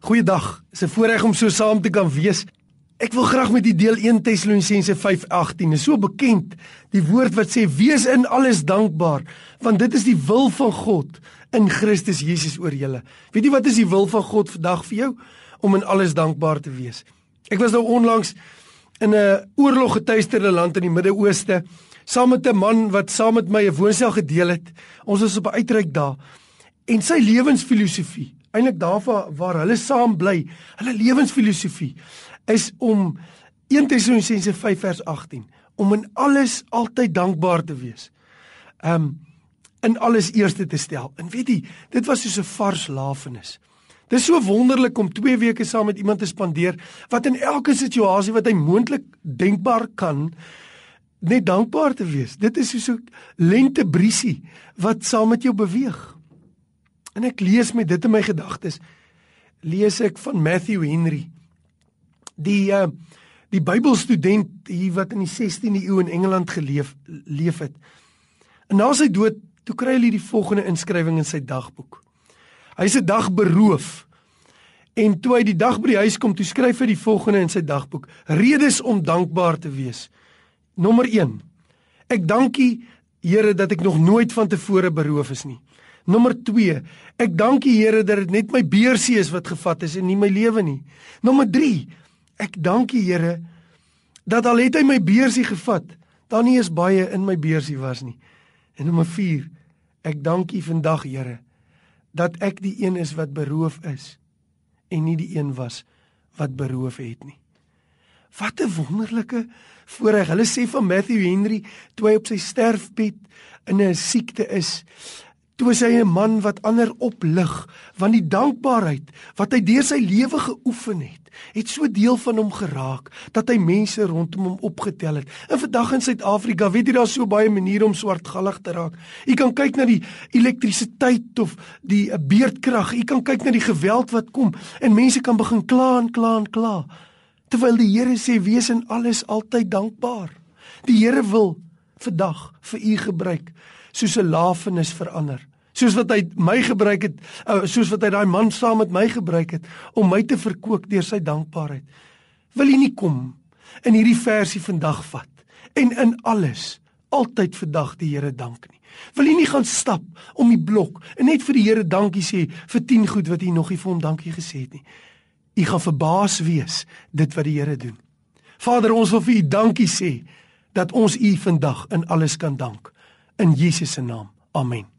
Goeiedag. Dis 'n voorreg om so saam te kan wees. Ek wil graag met u deel 1 Tessalonisense 5:18. Is so bekend die woord wat sê wees in alles dankbaar, want dit is die wil van God in Christus Jesus oor julle. Weet jy wat is die wil van God vandag vir jou? Om in alles dankbaar te wees. Ek was nou onlangs in 'n oorloggetuisterde land in die Midde-Ooste saam met 'n man wat saam met my 'n woonstel gedeel het. Ons was op 'n uitreik daar en sy lewensfilosofie eintlik daar waar, waar hulle saam bly, hulle lewensfilosofie is om 1 Tessalonisense 5 vers 18 om in alles altyd dankbaar te wees. Um in alles eerste te stel. En weet jy, dit was soos 'n vars lafenis. Dit is so wonderlik om 2 weke saam met iemand te spandeer wat in elke situasie wat hy moontlik denkbaar kan net dankbaar te wees. Dit is soos 'n lentebriesie wat saam met jou beweeg. En ek lees met dit in my gedagtes lees ek van Matthew Henry. Die uh die Bybelstudent hier wat in die 16de eeu in Engeland geleef leef het. En na sy dood, toe kry hy die volgende inskrywing in sy dagboek. Hy se dag beroof. En toe hy die dag by die huis kom, toe skryf hy die volgende in sy dagboek: Redes om dankbaar te wees. Nommer 1. Ek dankie Here dat ek nog nooit van tevore beroof is nie. Nommer 2. Ek dank die Here dat dit net my beursie is wat gevat is en nie my lewe nie. Nommer 3. Ek dank die Here dat al het hy my beursie gevat, dan nie is baie in my beursie was nie. En nommer 4. Ek dank U vandag Here dat ek die een is wat beroof is en nie die een was wat beroof het nie. Wat 'n wonderlike voorreg. Hulle sê van Matthew Henry toe hy op sy sterfbed in 'n siekte is, Toe is hy 'n man wat ander oplig, want die dankbaarheid wat hy deur sy lewe geoefen het, het so deel van hom geraak dat hy mense rondom hom opgetel het. En vandag in Suid-Afrika, weet jy daar's so baie maniere om swartgallig te raak. Jy kan kyk na die elektrisiteit of die eh, beerdkrag. Jy kan kyk na die geweld wat kom en mense kan begin kla en kla en kla. Terwyl die Here sê wees in alles altyd dankbaar. Die Here wil vandag vir u gebruik soos 'n lafenis verander. Soos wat hy my gebruik het, uh, soos wat hy daai man saam met my gebruik het om my te verkoop deur sy dankbaarheid. Wil jy nie kom in hierdie versie vandag vat en in alles altyd vandag die Here dank nie. Wil jy nie gaan stap om die blok en net vir die Here dankie sê vir 10 goed wat jy nog nie vir hom dankie gesê het nie. U gaan verbaas wees dit wat die Here doen. Vader, ons wil vir u dankie sê dat ons u vandag in alles kan dank in Jesus se naam. Amen.